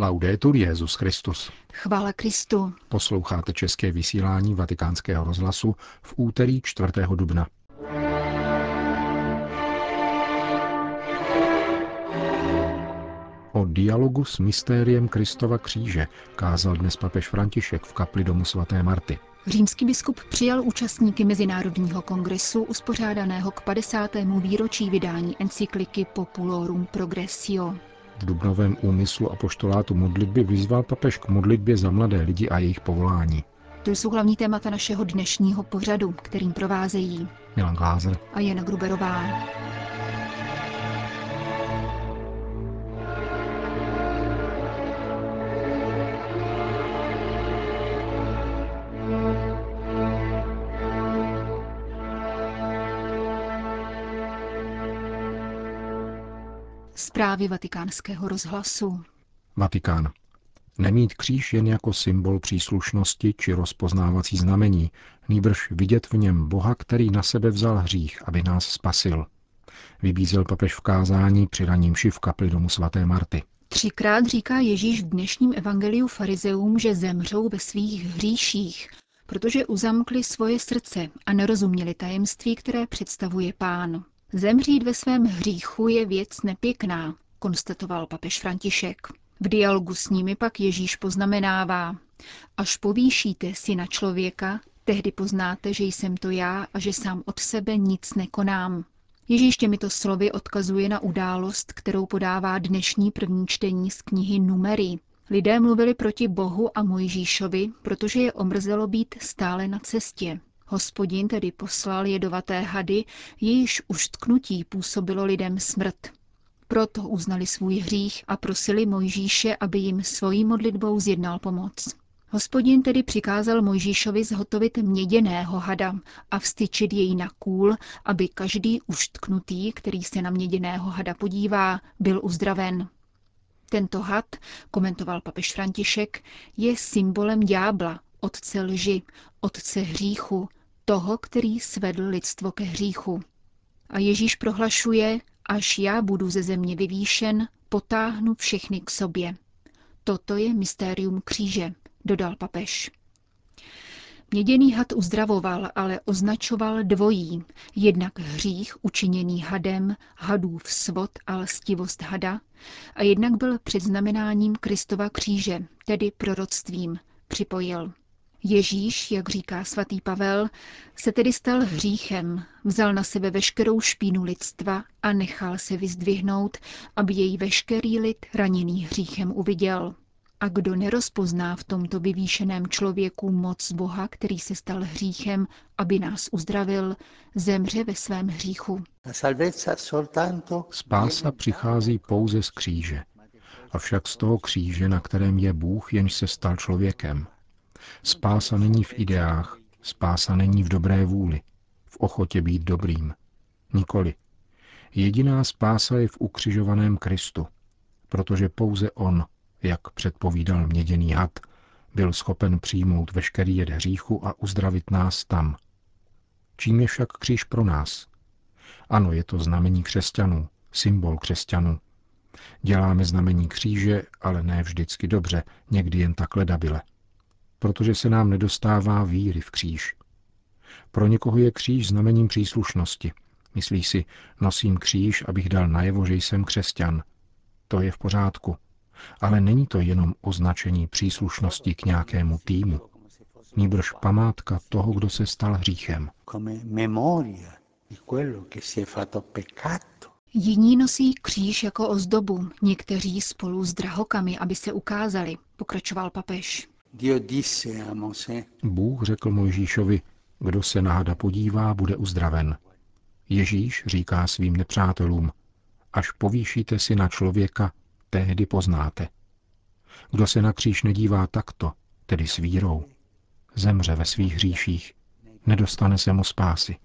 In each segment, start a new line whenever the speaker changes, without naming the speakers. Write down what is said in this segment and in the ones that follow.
Laudetur Jezus Christus.
Chvála Kristu.
Posloucháte české vysílání Vatikánského rozhlasu v úterý 4. dubna. O dialogu s mystériem Kristova kříže kázal dnes papež František v kapli domu svaté Marty.
Římský biskup přijal účastníky Mezinárodního kongresu uspořádaného k 50. výročí vydání encykliky Populorum Progressio.
V dubnovém úmyslu a poštolátu modlitby vyzval papež k modlitbě za mladé lidi a jejich povolání.
To jsou hlavní témata našeho dnešního pořadu, kterým provázejí
Milan Glázer
a Jana Gruberová. Zprávy vatikánského rozhlasu.
Vatikán. Nemít kříž jen jako symbol příslušnosti či rozpoznávací znamení, nýbrž vidět v něm Boha, který na sebe vzal hřích, aby nás spasil. Vybízel papež v kázání při raním v kapli domu svaté Marty.
Třikrát říká Ježíš v dnešním evangeliu farizeům, že zemřou ve svých hříších, protože uzamkli svoje srdce a nerozuměli tajemství, které představuje pán. Zemřít ve svém hříchu je věc nepěkná, konstatoval papež František. V dialogu s nimi pak Ježíš poznamenává, až povýšíte si na člověka, tehdy poznáte, že jsem to já a že sám od sebe nic nekonám. Ježíš těmito slovy odkazuje na událost, kterou podává dnešní první čtení z knihy Numery. Lidé mluvili proti Bohu a Mojžíšovi, protože je omrzelo být stále na cestě. Hospodin tedy poslal jedovaté hady, jejíž uštknutí působilo lidem smrt. Proto uznali svůj hřích a prosili Mojžíše, aby jim svojí modlitbou zjednal pomoc. Hospodin tedy přikázal Mojžíšovi zhotovit měděného hada a vstyčit jej na kůl, aby každý uštknutý, který se na měděného hada podívá, byl uzdraven. Tento had, komentoval papež František, je symbolem ďábla, otce lži, otce hříchu, toho, který svedl lidstvo ke hříchu. A Ježíš prohlašuje, až já budu ze země vyvýšen, potáhnu všechny k sobě. Toto je mystérium kříže, dodal papež. Měděný had uzdravoval, ale označoval dvojí, jednak hřích učiněný hadem, hadův svod a lstivost hada, a jednak byl předznamenáním Kristova kříže, tedy proroctvím, připojil. Ježíš, jak říká svatý Pavel, se tedy stal hříchem, vzal na sebe veškerou špínu lidstva a nechal se vyzdvihnout, aby jej veškerý lid raněný hříchem uviděl. A kdo nerozpozná v tomto vyvýšeném člověku moc Boha, který se stal hříchem, aby nás uzdravil, zemře ve svém hříchu.
Spása přichází pouze z kříže. Avšak z toho kříže, na kterém je Bůh, jenž se stal člověkem. Spása není v ideách, spása není v dobré vůli, v ochotě být dobrým. Nikoli. Jediná spása je v ukřižovaném Kristu, protože pouze On, jak předpovídal měděný had, byl schopen přijmout veškerý jed hříchu a uzdravit nás tam. Čím je však kříž pro nás? Ano, je to znamení křesťanů, symbol křesťanů. Děláme znamení kříže, ale ne vždycky dobře, někdy jen takhle dabile protože se nám nedostává víry v kříž. Pro někoho je kříž znamením příslušnosti. Myslí si, nosím kříž, abych dal najevo, že jsem křesťan. To je v pořádku. Ale není to jenom označení příslušnosti k nějakému týmu. Nýbrž památka toho, kdo se stal hříchem.
Jiní nosí kříž jako ozdobu, někteří spolu s drahokami, aby se ukázali, pokračoval papež.
Bůh řekl Mojžíšovi, kdo se na hada podívá, bude uzdraven. Ježíš říká svým nepřátelům, až povýšíte si na člověka, tehdy poznáte. Kdo se na kříž nedívá takto, tedy s vírou, zemře ve svých hříších, nedostane se mu spásy.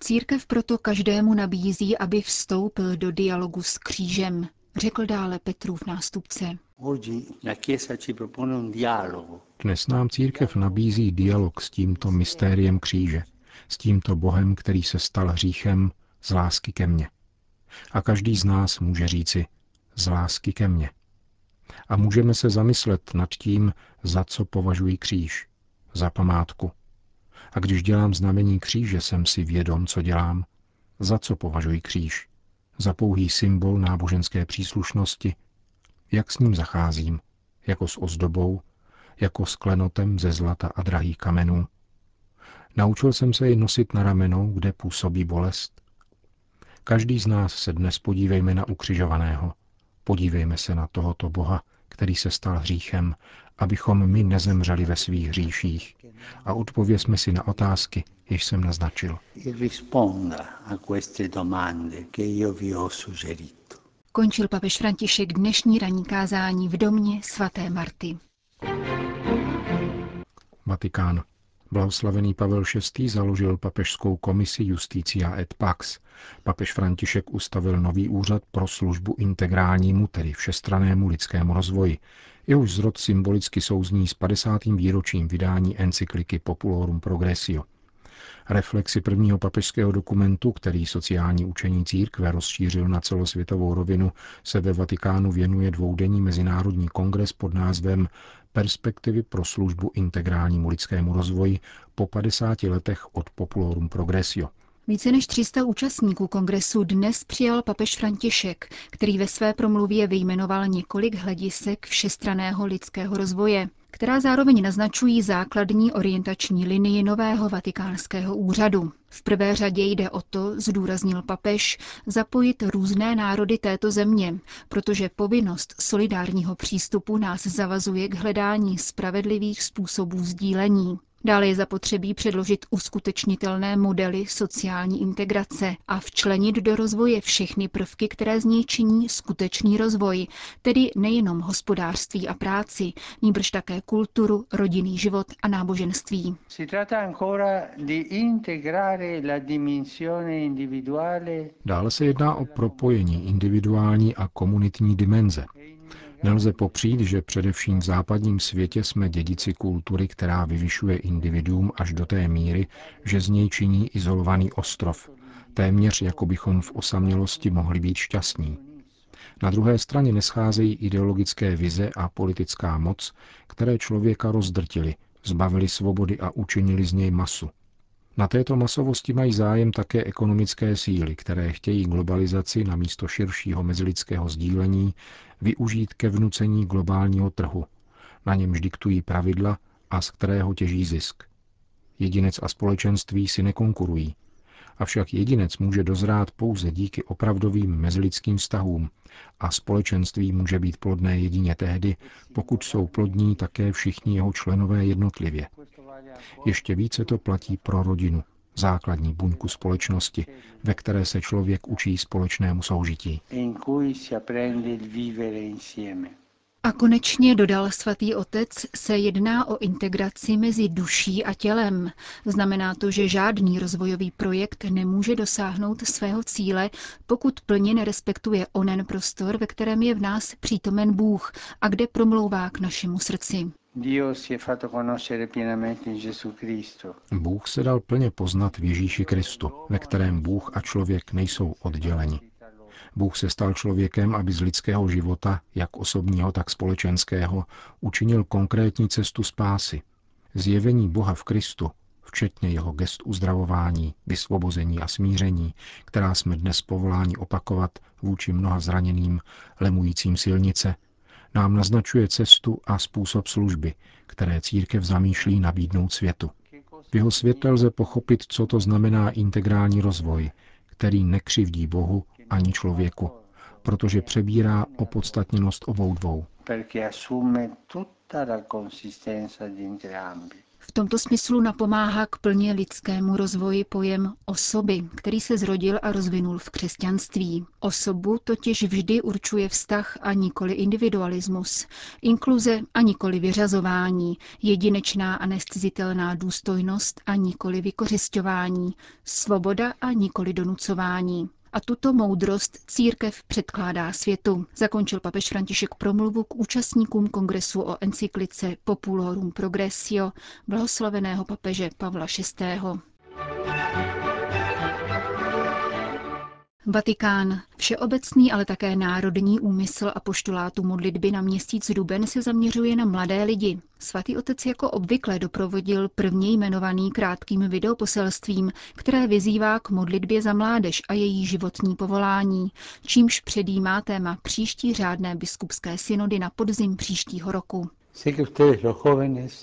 Církev proto každému nabízí, aby vstoupil do dialogu s křížem, řekl dále Petrův nástupce.
Dnes nám církev nabízí dialog s tímto mystériem kříže, s tímto Bohem, který se stal hříchem z lásky ke mně. A každý z nás může říci, z lásky ke mně. A můžeme se zamyslet nad tím, za co považuji kříž. Za památku. A když dělám znamení kříže, jsem si vědom, co dělám. Za co považuji kříž? Za pouhý symbol náboženské příslušnosti? Jak s ním zacházím? Jako s ozdobou? Jako s klenotem ze zlata a drahých kamenů? Naučil jsem se ji nosit na ramenou, kde působí bolest. Každý z nás se dnes podívejme na ukřižovaného. Podívejme se na tohoto Boha, který se stal hříchem, abychom my nezemřeli ve svých hříších. A odpověsme si na otázky, jež jsem naznačil.
Končil papež František dnešní ranní kázání v domě svaté Marty.
Vatikán. Blahoslavený Pavel VI. založil papežskou komisi Justicia et Pax. Papež František ustavil nový úřad pro službu integrálnímu, tedy všestranému lidskému rozvoji. Jehož zrod symbolicky souzní s 50. výročím vydání encykliky Populorum Progressio. Reflexi prvního papežského dokumentu, který sociální učení církve rozšířil na celosvětovou rovinu, se ve Vatikánu věnuje dvoudenní mezinárodní kongres pod názvem Perspektivy pro službu integrálnímu lidskému rozvoji po 50 letech od Populorum Progressio.
Více než 300 účastníků kongresu dnes přijal papež František, který ve své promluvě vyjmenoval několik hledisek všestraného lidského rozvoje, která zároveň naznačují základní orientační linii nového vatikánského úřadu. V prvé řadě jde o to, zdůraznil papež, zapojit různé národy této země, protože povinnost solidárního přístupu nás zavazuje k hledání spravedlivých způsobů sdílení. Dále je zapotřebí předložit uskutečnitelné modely sociální integrace a včlenit do rozvoje všechny prvky, které z něj činí skutečný rozvoj, tedy nejenom hospodářství a práci, níbrž také kulturu, rodinný život a náboženství.
Dále se jedná o propojení individuální a komunitní dimenze. Nelze popřít, že především v západním světě jsme dědici kultury, která vyvyšuje individuum až do té míry, že z něj činí izolovaný ostrov, téměř jako bychom v osamělosti mohli být šťastní. Na druhé straně nescházejí ideologické vize a politická moc, které člověka rozdrtili, zbavili svobody a učinili z něj masu. Na této masovosti mají zájem také ekonomické síly, které chtějí globalizaci na místo širšího mezilidského sdílení využít ke vnucení globálního trhu, na němž diktují pravidla a z kterého těží zisk. Jedinec a společenství si nekonkurují, avšak jedinec může dozrát pouze díky opravdovým mezilidským vztahům a společenství může být plodné jedině tehdy, pokud jsou plodní také všichni jeho členové jednotlivě. Ještě více to platí pro rodinu, základní buňku společnosti, ve které se člověk učí společnému soužití.
A konečně, dodal svatý otec, se jedná o integraci mezi duší a tělem. Znamená to, že žádný rozvojový projekt nemůže dosáhnout svého cíle, pokud plně nerespektuje onen prostor, ve kterém je v nás přítomen Bůh a kde promlouvá k našemu srdci.
Bůh se dal plně poznat v Ježíši Kristu, ve kterém Bůh a člověk nejsou odděleni. Bůh se stal člověkem, aby z lidského života, jak osobního, tak společenského, učinil konkrétní cestu spásy. Zjevení Boha v Kristu, včetně jeho gest uzdravování, vysvobození a smíření, která jsme dnes povoláni opakovat vůči mnoha zraněným, lemujícím silnice, nám naznačuje cestu a způsob služby, které církev zamýšlí nabídnout světu. V jeho světle lze pochopit, co to znamená integrální rozvoj, který nekřivdí Bohu ani člověku, protože přebírá opodstatněnost obou dvou.
V tomto smyslu napomáhá k plně lidskému rozvoji pojem osoby, který se zrodil a rozvinul v křesťanství. Osobu totiž vždy určuje vztah a nikoli individualismus, inkluze a nikoli vyřazování, jedinečná a nestizitelná důstojnost a nikoli vykořišťování, svoboda a nikoli donucování. A tuto moudrost církev předkládá světu. Zakončil papež František promluvu k účastníkům kongresu o encyklice Populorum Progressio blahoslaveného papeže Pavla VI. Vatikán. Všeobecný, ale také národní úmysl a poštolátu modlitby na měsíc duben se zaměřuje na mladé lidi. Svatý otec jako obvykle doprovodil prvně jmenovaný krátkým videoposelstvím, které vyzývá k modlitbě za mládež a její životní povolání, čímž předjímá téma příští řádné biskupské synody na podzim příštího roku.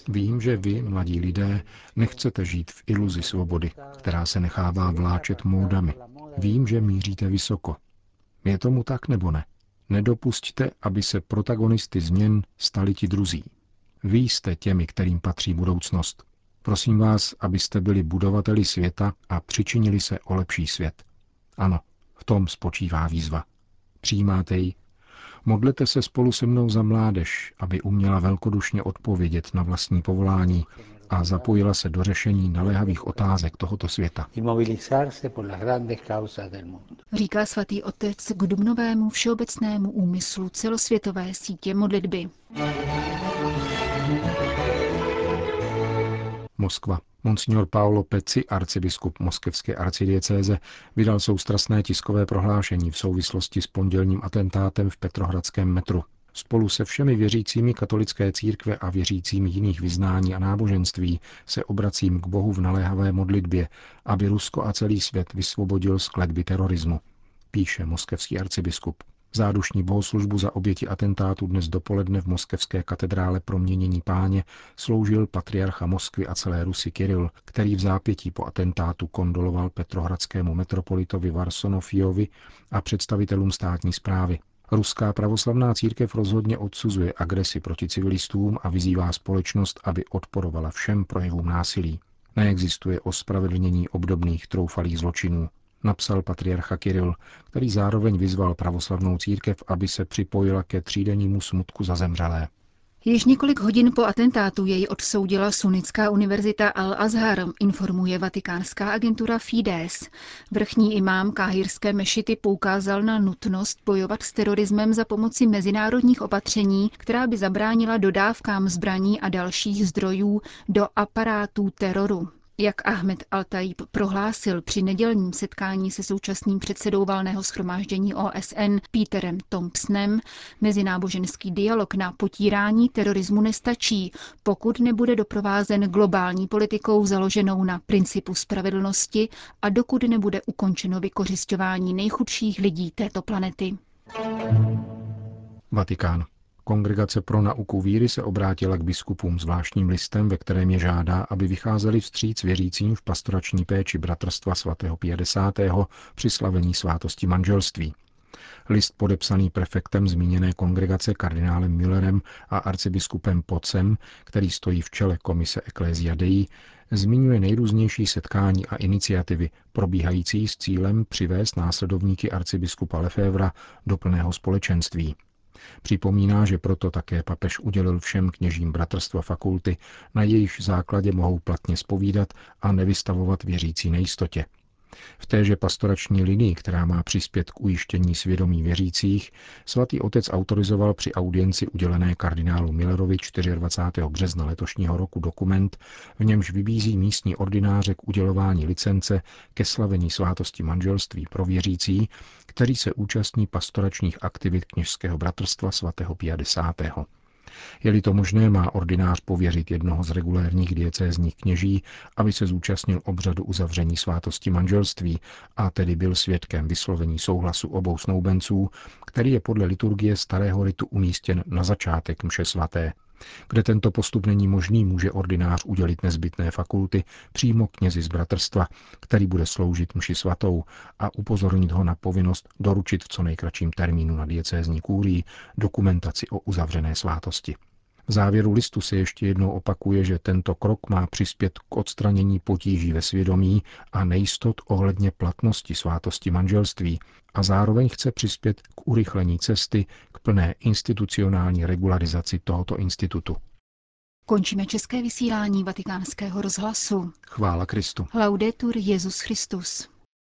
Vím, že vy, mladí lidé, nechcete žít v iluzi svobody, která se nechává vláčet módami. Vím, že míříte vysoko. Je tomu tak nebo ne? Nedopusťte, aby se protagonisty změn stali ti druzí. Vy jste těmi, kterým patří budoucnost. Prosím vás, abyste byli budovateli světa a přičinili se o lepší svět. Ano, v tom spočívá výzva. Přijímáte ji Modlete se spolu se mnou za mládež, aby uměla velkodušně odpovědět na vlastní povolání a zapojila se do řešení naléhavých otázek tohoto světa.
Říká svatý otec k dubnovému všeobecnému úmyslu celosvětové sítě modlitby.
Moskva. Monsignor Paolo Peci, arcibiskup moskevské arcidiecéze, vydal soustrasné tiskové prohlášení v souvislosti s pondělním atentátem v Petrohradském metru. Spolu se všemi věřícími katolické církve a věřícími jiných vyznání a náboženství se obracím k Bohu v naléhavé modlitbě, aby Rusko a celý svět vysvobodil z kletby terorismu, píše moskevský arcibiskup. Zádušní bohoslužbu za oběti atentátu dnes dopoledne v moskevské katedrále proměnění páně sloužil patriarcha Moskvy a celé Rusy Kiril, který v zápětí po atentátu kondoloval petrohradskému metropolitovi Varsonofijovi a představitelům státní zprávy. Ruská pravoslavná církev rozhodně odsuzuje agresi proti civilistům a vyzývá společnost, aby odporovala všem projevům násilí. Neexistuje ospravedlnění obdobných troufalých zločinů, napsal patriarcha Kiril, který zároveň vyzval pravoslavnou církev, aby se připojila ke třídennímu smutku za zemřelé.
Již několik hodin po atentátu jej odsoudila Sunnická univerzita Al-Azhar, informuje vatikánská agentura Fides. Vrchní imám káhirské mešity poukázal na nutnost bojovat s terorismem za pomoci mezinárodních opatření, která by zabránila dodávkám zbraní a dalších zdrojů do aparátů teroru. Jak Ahmed Al-Taib prohlásil při nedělním setkání se současným předsedou valného schromáždění OSN Peterem Thompsonem, mezináboženský dialog na potírání terorismu nestačí, pokud nebude doprovázen globální politikou založenou na principu spravedlnosti a dokud nebude ukončeno vykořišťování nejchudších lidí této planety.
Vatikán. Kongregace pro nauku víry se obrátila k biskupům zvláštním listem, ve kterém je žádá, aby vycházeli vstříc věřícím v pastorační péči bratrstva svatého 50. při slavení svátosti manželství. List podepsaný prefektem zmíněné kongregace kardinálem Müllerem a arcibiskupem Pocem, který stojí v čele komise Ecclesia Dei, zmiňuje nejrůznější setkání a iniciativy probíhající s cílem přivést následovníky arcibiskupa Lefevra do plného společenství – Připomíná, že proto také papež udělil všem kněžím bratrstva fakulty, na jejich základě mohou platně spovídat a nevystavovat věřící nejistotě. V téže pastorační linii, která má přispět k ujištění svědomí věřících, svatý otec autorizoval při audienci udělené kardinálu Millerovi 24. března letošního roku dokument, v němž vybízí místní ordináře k udělování licence ke slavení svátosti manželství pro věřící, který se účastní pastoračních aktivit kněžského bratrstva svatého 50. Je-li to možné, má ordinář pověřit jednoho z regulérních diecézních kněží, aby se zúčastnil obřadu uzavření svátosti manželství a tedy byl svědkem vyslovení souhlasu obou snoubenců, který je podle liturgie starého ritu umístěn na začátek mše svaté. Kde tento postup není možný, může ordinář udělit nezbytné fakulty přímo knězi z bratrstva, který bude sloužit mši svatou a upozornit ho na povinnost doručit v co nejkratším termínu na diecézní kůrii dokumentaci o uzavřené svátosti. V závěru listu se ještě jednou opakuje, že tento krok má přispět k odstranění potíží ve svědomí a nejistot ohledně platnosti svátosti manželství a zároveň chce přispět k urychlení cesty k plné institucionální regularizaci tohoto institutu.
Končíme české vysílání vatikánského rozhlasu.
Chvála Kristu.
Laudetur Jezus Christus.